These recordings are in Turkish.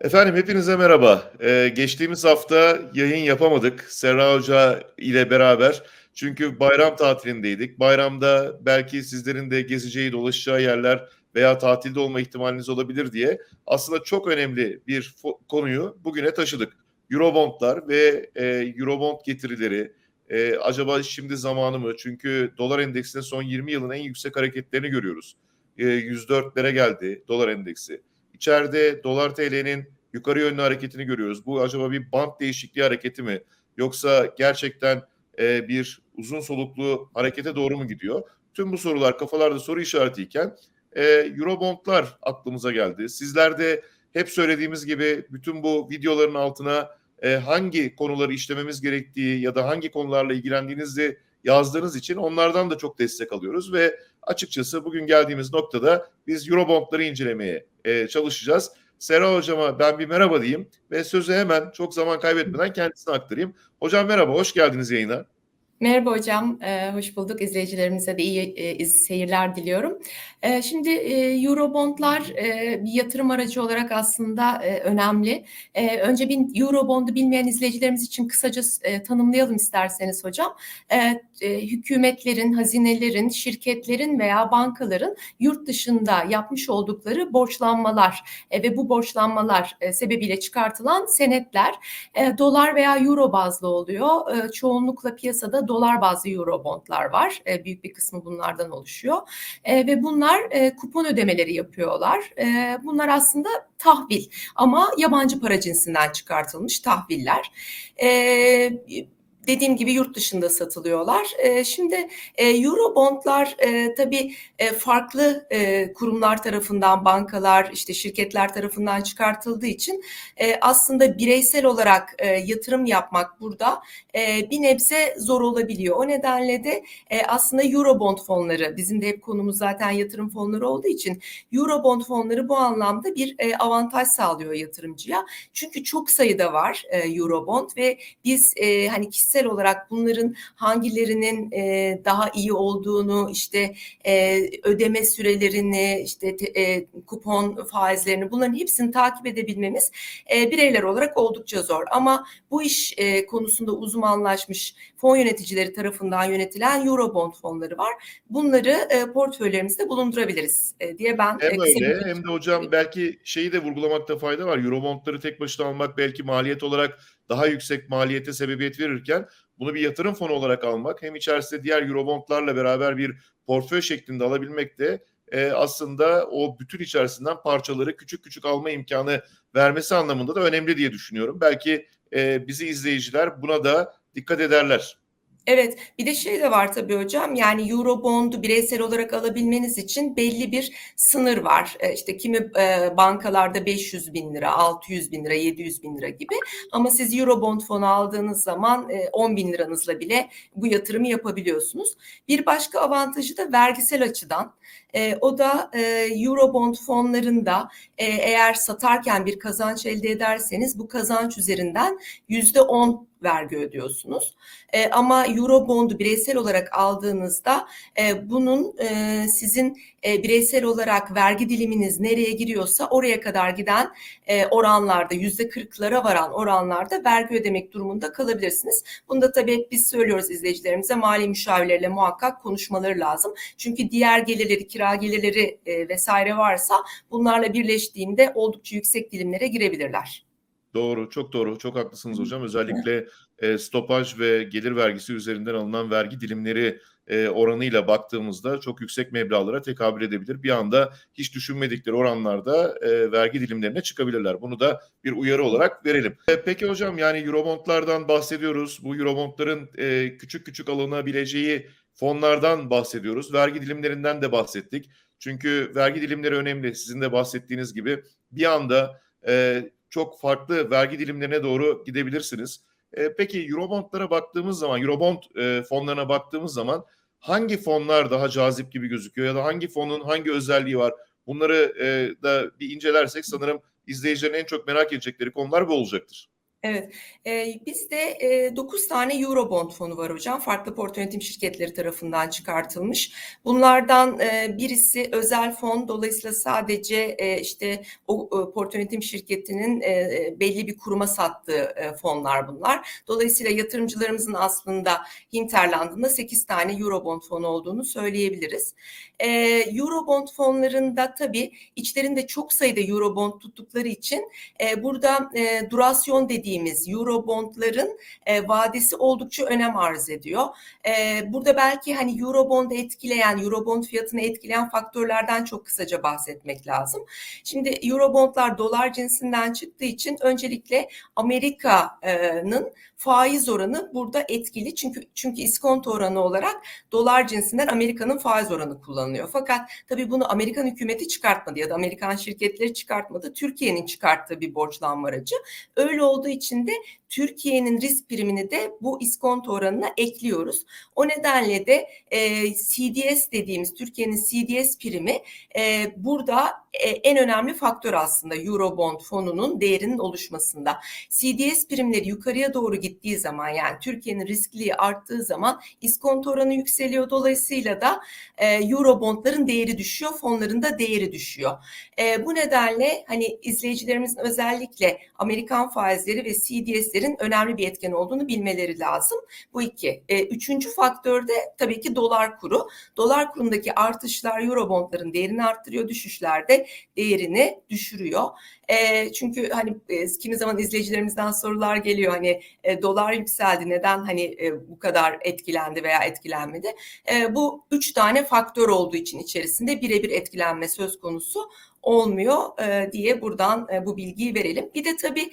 Efendim hepinize merhaba. Ee, geçtiğimiz hafta yayın yapamadık Serra Hoca ile beraber. Çünkü bayram tatilindeydik. Bayramda belki sizlerin de gezeceği, dolaşacağı yerler veya tatilde olma ihtimaliniz olabilir diye aslında çok önemli bir konuyu bugüne taşıdık. Eurobondlar ve e, Eurobond getirileri. E, acaba şimdi zamanı mı? Çünkü dolar endeksinde son 20 yılın en yüksek hareketlerini görüyoruz. E, 104'lere geldi dolar endeksi. İçeride dolar TL'nin yukarı yönlü hareketini görüyoruz. Bu acaba bir bant değişikliği hareketi mi? Yoksa gerçekten e, bir uzun soluklu harekete doğru mu gidiyor? Tüm bu sorular kafalarda soru işaretiyken e, Eurobondlar aklımıza geldi. Sizler de hep söylediğimiz gibi bütün bu videoların altına e, hangi konuları işlememiz gerektiği ya da hangi konularla ilgilendiğinizi yazdığınız için onlardan da çok destek alıyoruz ve açıkçası bugün geldiğimiz noktada biz Eurobondları incelemeye e, çalışacağız. Sera hocama ben bir merhaba diyeyim ve sözü hemen çok zaman kaybetmeden kendisine aktarayım. Hocam merhaba, hoş geldiniz yayına. Merhaba hocam, e, hoş bulduk. İzleyicilerimize de iyi e, seyirler diliyorum. E, şimdi e, Eurobondlar e, bir yatırım aracı olarak aslında e, önemli. E, önce bir Eurobond'u bilmeyen izleyicilerimiz için kısaca e, tanımlayalım isterseniz hocam. E, e, hükümetlerin, hazinelerin, şirketlerin veya bankaların yurt dışında yapmış oldukları borçlanmalar e, ve bu borçlanmalar e, sebebiyle çıkartılan senetler e, dolar veya euro bazlı oluyor. E, çoğunlukla piyasada dolar bazlı eurobondlar var. E, büyük bir kısmı bunlardan oluşuyor. E, ve bunlar e, kupon ödemeleri yapıyorlar. E, bunlar aslında tahvil ama yabancı para cinsinden çıkartılmış tahviller. E, dediğim gibi yurt dışında satılıyorlar. E, şimdi e, Eurobondlar e, tabii e, farklı e, kurumlar tarafından, bankalar, işte şirketler tarafından çıkartıldığı için e, aslında bireysel olarak e, yatırım yapmak burada e, bir nebze zor olabiliyor. O nedenle de e, aslında Eurobond fonları, bizim de hep konumuz zaten yatırım fonları olduğu için Eurobond fonları bu anlamda bir e, avantaj sağlıyor yatırımcıya. Çünkü çok sayıda var e, Eurobond ve biz e, hani kişisel kişisel olarak bunların hangilerinin e, daha iyi olduğunu işte e, ödeme sürelerini işte te, e, kupon faizlerini bunların hepsini takip edebilmemiz e, bireyler olarak oldukça zor. Ama bu iş e, konusunda uzmanlaşmış fon yöneticileri tarafından yönetilen Eurobond fonları var. Bunları e, portföylerimizde bulundurabiliriz e, diye ben hem öyle hem de hocam belki şeyi de vurgulamakta fayda var. Eurobondları tek başına almak belki maliyet olarak daha yüksek maliyete sebebiyet verirken bunu bir yatırım fonu olarak almak hem içerisinde diğer Eurobondlarla beraber bir portföy şeklinde alabilmek de e, aslında o bütün içerisinden parçaları küçük küçük alma imkanı vermesi anlamında da önemli diye düşünüyorum. Belki e, bizi izleyiciler buna da dikkat ederler. Evet, bir de şey de var tabii hocam. Yani Eurobond'u bireysel olarak alabilmeniz için belli bir sınır var. E, işte kimi e, bankalarda 500 bin lira, 600 bin lira, 700 bin lira gibi. Ama siz Eurobond fonu aldığınız zaman e, 10 bin liranızla bile bu yatırımı yapabiliyorsunuz. Bir başka avantajı da vergisel açıdan. E, o da e, Eurobond fonlarında e, eğer satarken bir kazanç elde ederseniz bu kazanç üzerinden yüzde on vergi ödüyorsunuz. E, ama Eurobond'u bireysel olarak aldığınızda e, bunun e, sizin e, bireysel olarak vergi diliminiz nereye giriyorsa oraya kadar giden e, oranlarda yüzde kırklara varan oranlarda vergi ödemek durumunda kalabilirsiniz. Bunu da tabii hep biz söylüyoruz izleyicilerimize mali müşavirlerle muhakkak konuşmaları lazım. Çünkü diğer gelirleri, kira gelirleri e, vesaire varsa bunlarla birleştiğinde oldukça yüksek dilimlere girebilirler. Doğru, çok doğru. Çok haklısınız hocam. Özellikle e, stopaj ve gelir vergisi üzerinden alınan vergi dilimleri e, oranıyla baktığımızda çok yüksek meblağlara tekabül edebilir. Bir anda hiç düşünmedikleri oranlarda e, vergi dilimlerine çıkabilirler. Bunu da bir uyarı olarak verelim. E, peki hocam yani Eurobondlardan bahsediyoruz. Bu Eurobondların e, küçük küçük alınabileceği fonlardan bahsediyoruz. Vergi dilimlerinden de bahsettik. Çünkü vergi dilimleri önemli. Sizin de bahsettiğiniz gibi bir anda e, çok farklı vergi dilimlerine doğru gidebilirsiniz. E, peki Eurobondlara baktığımız zaman, Eurobond e, fonlarına baktığımız zaman hangi fonlar daha cazip gibi gözüküyor ya da hangi fonun hangi özelliği var? Bunları e, da bir incelersek sanırım izleyicilerin en çok merak edecekleri konular bu olacaktır. Evet, eee, bizde eee, 9 tane Eurobond fonu var hocam. Farklı portföy yönetim şirketleri tarafından çıkartılmış. Bunlardan eee, birisi özel fon. Dolayısıyla sadece eee, işte o e, portföy yönetim şirketinin eee, belli bir kuruma sattığı eee, fonlar bunlar. Dolayısıyla yatırımcılarımızın aslında hinterlandında 8 tane Eurobond fonu olduğunu söyleyebiliriz. Eee, Eurobond fonlarında tabii içlerinde çok sayıda Eurobond tuttukları için e, burada e, durasyon dediğimiz Eurobondların e, vadesi oldukça önem arz ediyor. E, burada belki hani Eurobond'u etkileyen, Eurobond fiyatını etkileyen faktörlerden çok kısaca bahsetmek lazım. Şimdi Eurobondlar dolar cinsinden çıktığı için öncelikle Amerika'nın faiz oranı burada etkili. Çünkü çünkü iskonto oranı olarak dolar cinsinden Amerika'nın faiz oranı kullanılıyor. Fakat tabii bunu Amerikan hükümeti çıkartmadı ya da Amerikan şirketleri çıkartmadı. Türkiye'nin çıkarttığı bir borçlanma aracı. Öyle olduğu için Türkiye'nin risk primini de bu iskonto oranına ekliyoruz. O nedenle de e, CDS dediğimiz Türkiye'nin CDS primi e, burada e, en önemli faktör aslında Eurobond fonunun değerinin oluşmasında. CDS primleri yukarıya doğru gittiği zaman yani Türkiye'nin riskliliği arttığı zaman iskonto oranı yükseliyor. Dolayısıyla da e, Eurobondların değeri düşüyor, fonların da değeri düşüyor. E, bu nedenle hani izleyicilerimizin özellikle Amerikan faizleri ve CDS'lerin önemli bir etken olduğunu bilmeleri lazım. Bu iki. E, üçüncü faktör de tabii ki dolar kuru. Dolar kurundaki artışlar Eurobondların değerini arttırıyor, düşüşler de değerini düşürüyor. E, çünkü hani e, kimi zaman izleyicilerimizden sorular geliyor hani e, dolar yükseldi neden hani e, bu kadar etkilendi veya etkilenmedi? E, bu üç tane faktör olduğu için içerisinde birebir etkilenme söz konusu olmuyor diye buradan bu bilgiyi verelim. Bir de tabii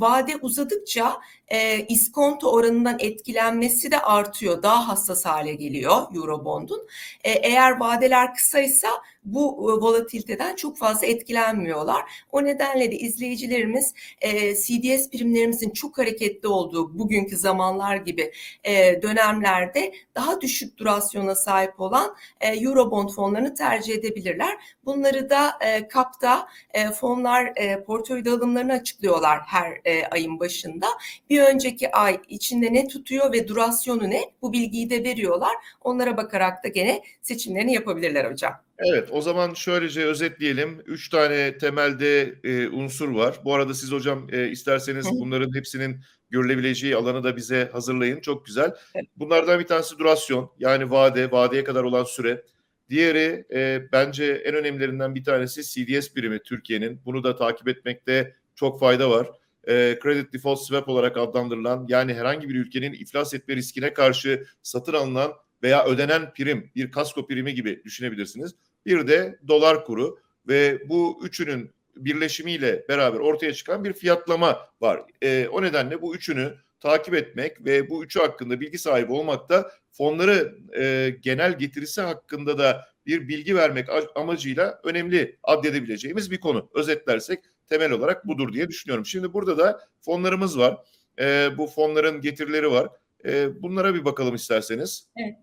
vade uzadıkça e, iskonto oranından etkilenmesi de artıyor. Daha hassas hale geliyor Eurobond'un. E, eğer vadeler kısaysa bu e, volatiliteden çok fazla etkilenmiyorlar. O nedenle de izleyicilerimiz e, CDS primlerimizin çok hareketli olduğu bugünkü zamanlar gibi e, dönemlerde daha düşük durasyona sahip olan e, Eurobond fonlarını tercih edebilirler. Bunları da e, KAP'ta e, fonlar e, portföy dağılımlarını açıklıyorlar her e, ayın başında. Bir önceki ay içinde ne tutuyor ve durasyonu ne bu bilgiyi de veriyorlar. Onlara bakarak da gene seçimlerini yapabilirler hocam. Evet, o zaman şöylece özetleyelim. Üç tane temelde e, unsur var. Bu arada siz hocam e, isterseniz Hı. bunların hepsinin görülebileceği alanı da bize hazırlayın. Çok güzel. Evet. Bunlardan bir tanesi durasyon, yani vade, vadeye kadar olan süre. Diğeri e, bence en önemlilerinden bir tanesi CDS birimi Türkiye'nin. Bunu da takip etmekte çok fayda var. E, Credit Default Swap olarak adlandırılan yani herhangi bir ülkenin iflas etme riskine karşı satın alınan veya ödenen prim, bir kasko primi gibi düşünebilirsiniz. Bir de dolar kuru ve bu üçünün birleşimiyle beraber ortaya çıkan bir fiyatlama var. E, o nedenle bu üçünü takip etmek ve bu üçü hakkında bilgi sahibi olmak da fonları e, genel getirisi hakkında da bir bilgi vermek amacıyla önemli addedebileceğimiz bir konu. Özetlersek temel olarak budur diye düşünüyorum. Şimdi burada da fonlarımız var. E, bu fonların getirileri var. E, bunlara bir bakalım isterseniz. Evet.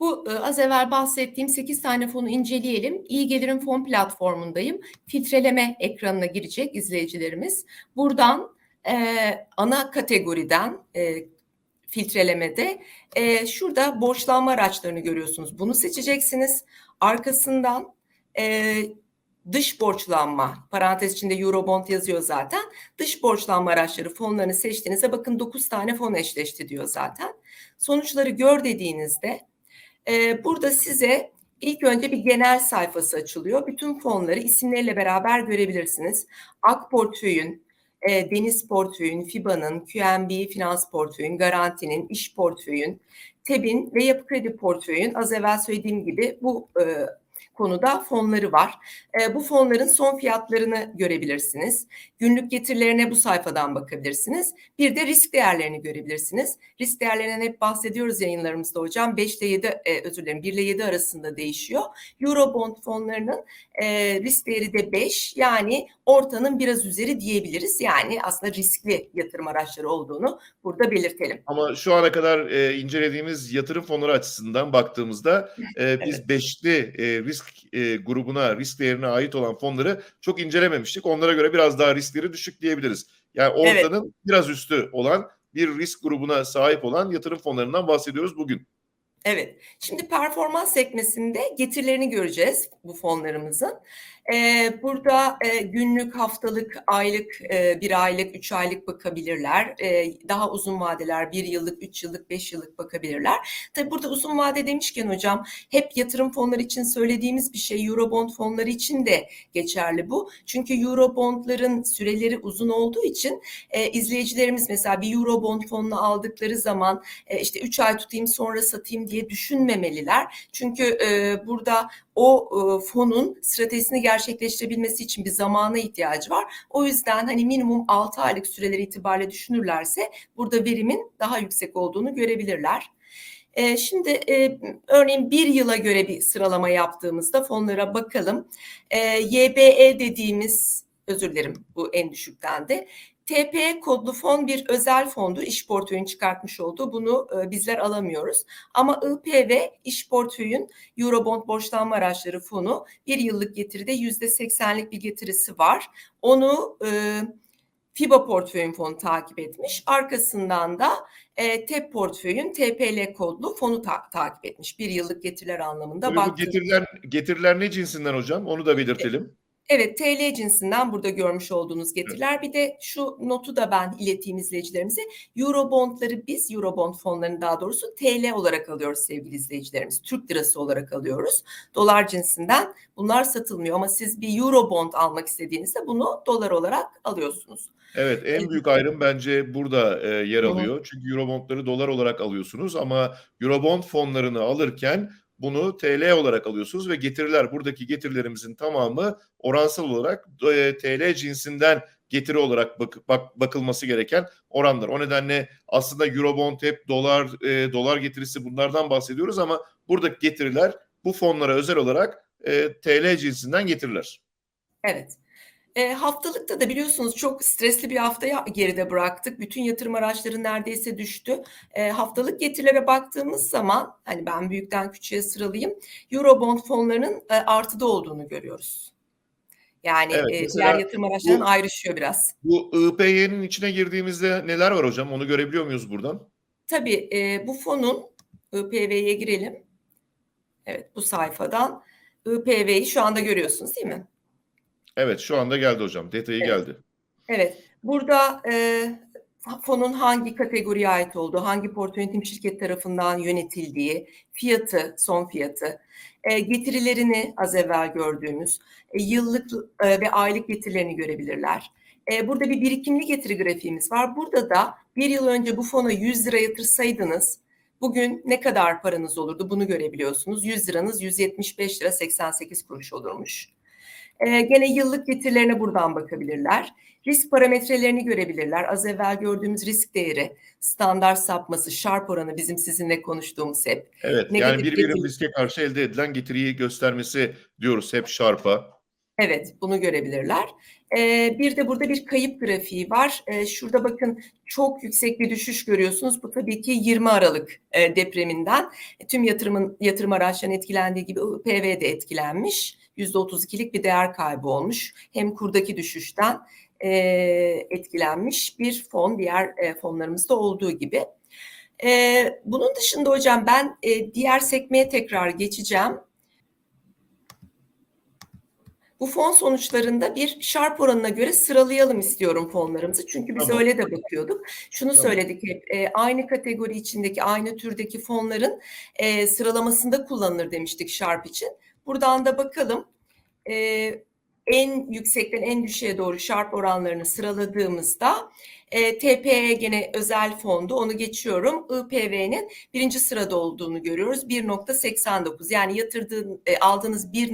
Bu e, az evvel bahsettiğim 8 tane fonu inceleyelim. İyi Gelir'in fon platformundayım. Filtreleme ekranına girecek izleyicilerimiz. Buradan e, ana kategoriden e, filtrelemede e, şurada borçlanma araçlarını görüyorsunuz. Bunu seçeceksiniz. Arkasından e, dış borçlanma, parantez içinde Eurobond yazıyor zaten. Dış borçlanma araçları fonlarını seçtiğinizde bakın 9 tane fon eşleşti diyor zaten. Sonuçları gör dediğinizde e, burada size ilk önce bir genel sayfası açılıyor. Bütün fonları isimleriyle beraber görebilirsiniz. Ak portföyün, e, deniz portföyün, FIBA'nın, QNB finans portföyün, garantinin, iş portföyün, TEB'in ve yapı kredi portföyün az evvel söylediğim gibi bu e, konuda fonları var. E, bu fonların son fiyatlarını görebilirsiniz. Günlük getirilerine bu sayfadan bakabilirsiniz. Bir de risk değerlerini görebilirsiniz. Risk değerlerinden hep bahsediyoruz yayınlarımızda hocam. 5 ile 7 e, özür dilerim 1 ile 7 arasında değişiyor. Eurobond fonlarının e, risk değeri de 5 yani ortanın biraz üzeri diyebiliriz. Yani aslında riskli yatırım araçları olduğunu burada belirtelim. Ama şu ana kadar e, incelediğimiz yatırım fonları açısından baktığımızda e, biz evet. beşli e, risk e, grubuna, risk değerine ait olan fonları çok incelememiştik. Onlara göre biraz daha riskleri düşük diyebiliriz. Yani Evet. ortanın biraz üstü olan bir risk grubuna sahip olan yatırım fonlarından bahsediyoruz bugün. Evet. Şimdi performans sekmesinde getirilerini göreceğiz bu fonlarımızın. Burada günlük, haftalık, aylık, bir aylık, üç aylık bakabilirler. Daha uzun vadeler, bir yıllık, üç yıllık, beş yıllık bakabilirler. Tabii burada uzun vade demişken hocam, hep yatırım fonları için söylediğimiz bir şey, Eurobond fonları için de geçerli bu. Çünkü Eurobondların süreleri uzun olduğu için izleyicilerimiz mesela bir Eurobond fonunu aldıkları zaman işte 3 ay tutayım sonra satayım diye düşünmemeliler. Çünkü burada o e, fonun stratejisini gerçekleştirebilmesi için bir zamana ihtiyacı var. O yüzden hani minimum 6 aylık süreleri itibariyle düşünürlerse burada verimin daha yüksek olduğunu görebilirler. E, şimdi e, örneğin bir yıla göre bir sıralama yaptığımızda fonlara bakalım. E, YBE dediğimiz özür dilerim bu en düşükten de. TP kodlu fon bir özel fondur. İş portföyün çıkartmış olduğu. Bunu e, bizler alamıyoruz. Ama IPV iş portföyün Eurobond borçlanma araçları fonu bir yıllık getiride yüzde seksenlik bir getirisi var. Onu e, FIBA portföyün fonu takip etmiş. Arkasından da e, TEP portföyün TPL kodlu fonu ta- takip etmiş. Bir yıllık getiriler anlamında. Bu getiriler, getiriler ne cinsinden hocam? Onu da belirtelim. Evet, TL cinsinden burada görmüş olduğunuz getiriler. Bir de şu notu da ben ileteyim izleyicilerimize. Eurobondları biz, Eurobond fonlarını daha doğrusu TL olarak alıyoruz sevgili izleyicilerimiz. Türk lirası olarak alıyoruz. Dolar cinsinden bunlar satılmıyor ama siz bir Eurobond almak istediğinizde bunu dolar olarak alıyorsunuz. Evet en Evet. büyük ayrım bence burada e, yer alıyor. Çünkü Eurobondları dolar olarak alıyorsunuz ama Eurobond fonlarını alırken bunu TL olarak alıyorsunuz ve getiriler buradaki getirilerimizin tamamı oransal olarak e, TL cinsinden getiri olarak bak, bak- bakılması gereken oranlar. O nedenle aslında Eurobond hep dolar e, dolar getirisi bunlardan bahsediyoruz ama buradaki getiriler bu fonlara özel olarak e, TL cinsinden getiriler. Evet. E, haftalıkta da biliyorsunuz çok stresli bir haftayı geride bıraktık. Bütün yatırım araçları neredeyse düştü. E, haftalık getirilere baktığımız zaman hani ben büyükten küçüğe sıralayayım. Eurobond fonlarının e, artıda olduğunu görüyoruz. Yani Evet, e, diğer yatırım araçlarından bu- ayrışıyor biraz. Bu IPY'nin içine girdiğimizde neler var hocam? Onu görebiliyor muyuz buradan? Tabii e, bu fonun IPV'ye girelim. Evet bu sayfadan IPV'yi şu anda görüyorsunuz değil mi? Evet şu anda geldi hocam. Detayı Evet. geldi. Evet, burada e, fonun hangi kategoriye ait olduğu, hangi portföy yönetim şirket tarafından yönetildiği, fiyatı, son fiyatı, e, getirilerini az evvel gördüğümüz, e, yıllık e, ve aylık getirilerini görebilirler. E, burada bir birikimli getiri grafiğimiz var. Burada da bir yıl önce bu fona 100 lira yatırsaydınız, bugün ne kadar paranız olurdu bunu görebiliyorsunuz. 100 liranız 175 lira 88 kuruş olurmuş. Ee, gene yıllık getirilerine buradan bakabilirler. Risk parametrelerini görebilirler. Az evvel gördüğümüz risk değeri, standart sapması, şarp oranı bizim sizinle konuştuğumuz hep. Evet Negatif yani bir birim riske karşı elde edilen getiriyi göstermesi diyoruz hep şarpa. Evet, bunu görebilirler. Ee, bir de burada bir kayıp grafiği var. Ee, şurada bakın çok yüksek bir düşüş görüyorsunuz. Bu tabii ki 20 Aralık e, depreminden. E, tüm yatırımın yatırım araçlarının etkilendiği gibi PV de etkilenmiş. %32'lik bir değer kaybı olmuş. Hem kurdaki düşüşten e, etkilenmiş bir fon diğer e, fonlarımızda olduğu gibi. E, bunun dışında hocam ben e, diğer sekmeye tekrar geçeceğim. Bu fon sonuçlarında bir şarp oranına göre sıralayalım istiyorum fonlarımızı. Çünkü biz Tamam. öyle de bakıyorduk. Şunu Tamam. söyledik hep, e, aynı kategori içindeki, aynı türdeki fonların e, sıralamasında kullanılır demiştik şarp için. Buradan da bakalım. E, en yüksekten en düşüğe doğru şarp oranlarını sıraladığımızda e, TPE gene özel fondu onu geçiyorum. IPV'nin birinci sırada olduğunu görüyoruz. 1.89 yani yatırdığın e, aldığınız 1.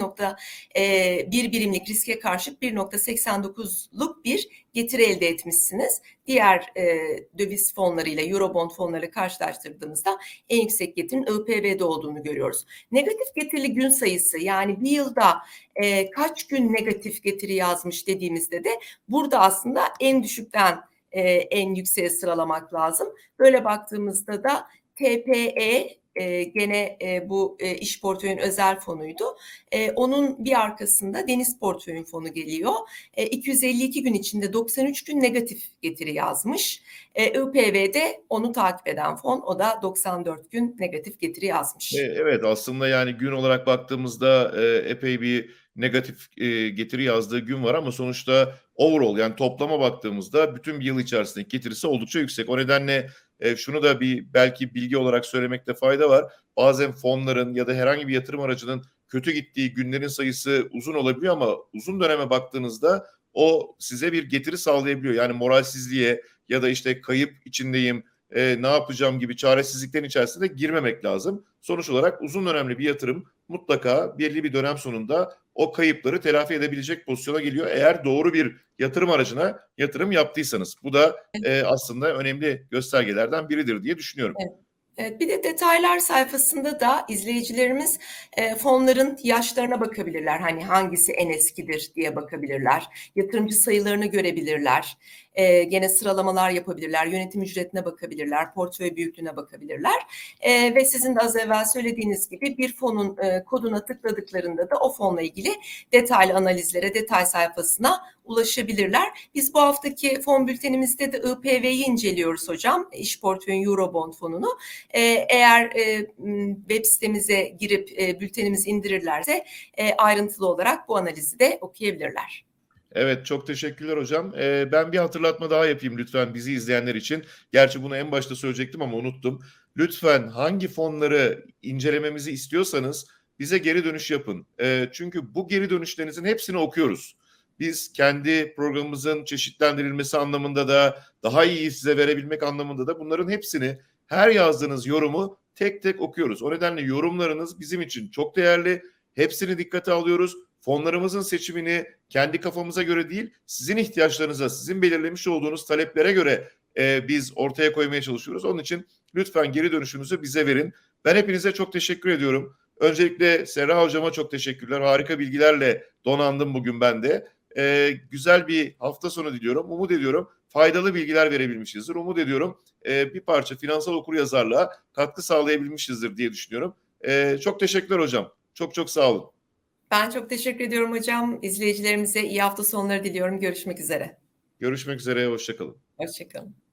E, bir birimlik riske karşı 1.89'luk bir getiri elde etmişsiniz. Diğer e, döviz fonlarıyla, Eurobond fonlarıyla karşılaştırdığımızda en yüksek getirinin IPV'de olduğunu görüyoruz. Negatif getirili gün sayısı yani bir yılda e, kaç gün negatif getiri yazmış dediğimizde de burada aslında en düşükten e, en yükseğe sıralamak lazım. Böyle baktığımızda da TPE e, gene e, bu e, iş portföyün özel fonuydu. E, onun bir arkasında deniz portföyün fonu geliyor. E, 252 gün içinde 93 gün negatif getiri yazmış. E, IPV'de onu takip eden fon o da 94 gün negatif getiri yazmış. E, Evet aslında yani gün olarak baktığımızda e, epey bir negatif e, getiri yazdığı gün var ama sonuçta overall yani toplama baktığımızda bütün bir yıl içerisindeki getirisi oldukça yüksek. O nedenle e, şunu da bir belki bilgi olarak söylemekte fayda var. Bazen fonların ya da herhangi bir yatırım aracının kötü gittiği günlerin sayısı uzun olabiliyor ama uzun döneme baktığınızda o size bir getiri sağlayabiliyor. Yani moralsizliğe ya da işte kayıp içindeyim, e, ne yapacağım gibi çaresizliklerin içerisine girmemek lazım. Sonuç olarak uzun dönemli bir yatırım mutlaka belli bir dönem sonunda o kayıpları telafi edebilecek pozisyona geliyor. Eğer doğru bir yatırım aracına yatırım yaptıysanız. Bu da e, aslında önemli göstergelerden biridir diye düşünüyorum. Evet, bir de detaylar sayfasında da izleyicilerimiz e, fonların yaşlarına bakabilirler. Hani hangisi en eskidir diye bakabilirler. Yatırımcı sayılarını görebilirler. E, gene sıralamalar yapabilirler. Yönetim ücretine bakabilirler. Portföy büyüklüğüne bakabilirler. E, ve sizin de az evvel söylediğiniz gibi bir fonun e, koduna tıkladıklarında da o fonla ilgili detaylı analizlere, detay sayfasına ulaşabilirler. Biz bu haftaki fon bültenimizde de IPV'yi inceliyoruz hocam. İş portföyün Eurobond fonunu. Ee, eğer e, web sitemize girip e, bültenimizi indirirlerse e, ayrıntılı olarak bu analizi de okuyabilirler. Evet çok teşekkürler hocam. Ee, ben bir hatırlatma daha yapayım lütfen bizi izleyenler için. Gerçi bunu en başta söyleyecektim ama unuttum. Lütfen hangi fonları incelememizi istiyorsanız bize geri dönüş yapın. Ee, çünkü bu geri dönüşlerinizin hepsini okuyoruz. Biz kendi programımızın çeşitlendirilmesi anlamında da daha iyi size verebilmek anlamında da bunların hepsini her yazdığınız yorumu tek tek okuyoruz. O nedenle yorumlarınız bizim için çok değerli. Hepsini dikkate alıyoruz. Fonlarımızın seçimini kendi kafamıza göre değil, sizin ihtiyaçlarınıza, sizin belirlemiş olduğunuz taleplere göre e, biz ortaya koymaya çalışıyoruz. Onun için lütfen geri dönüşünüzü bize verin. Ben hepinize çok teşekkür ediyorum. Öncelikle Serra Hocama çok teşekkürler. Harika bilgilerle donandım bugün ben de. E, güzel bir hafta sonu diliyorum. Umut ediyorum faydalı bilgiler verebilmişizdir. Umut ediyorum e, bir parça finansal okuryazarlığa katkı sağlayabilmişizdir diye düşünüyorum. E, çok teşekkürler hocam. Çok çok sağ olun. Ben çok teşekkür ediyorum hocam. İzleyicilerimize iyi hafta sonları diliyorum. Görüşmek üzere. Görüşmek üzere, hoşçakalın. Hoşçakalın.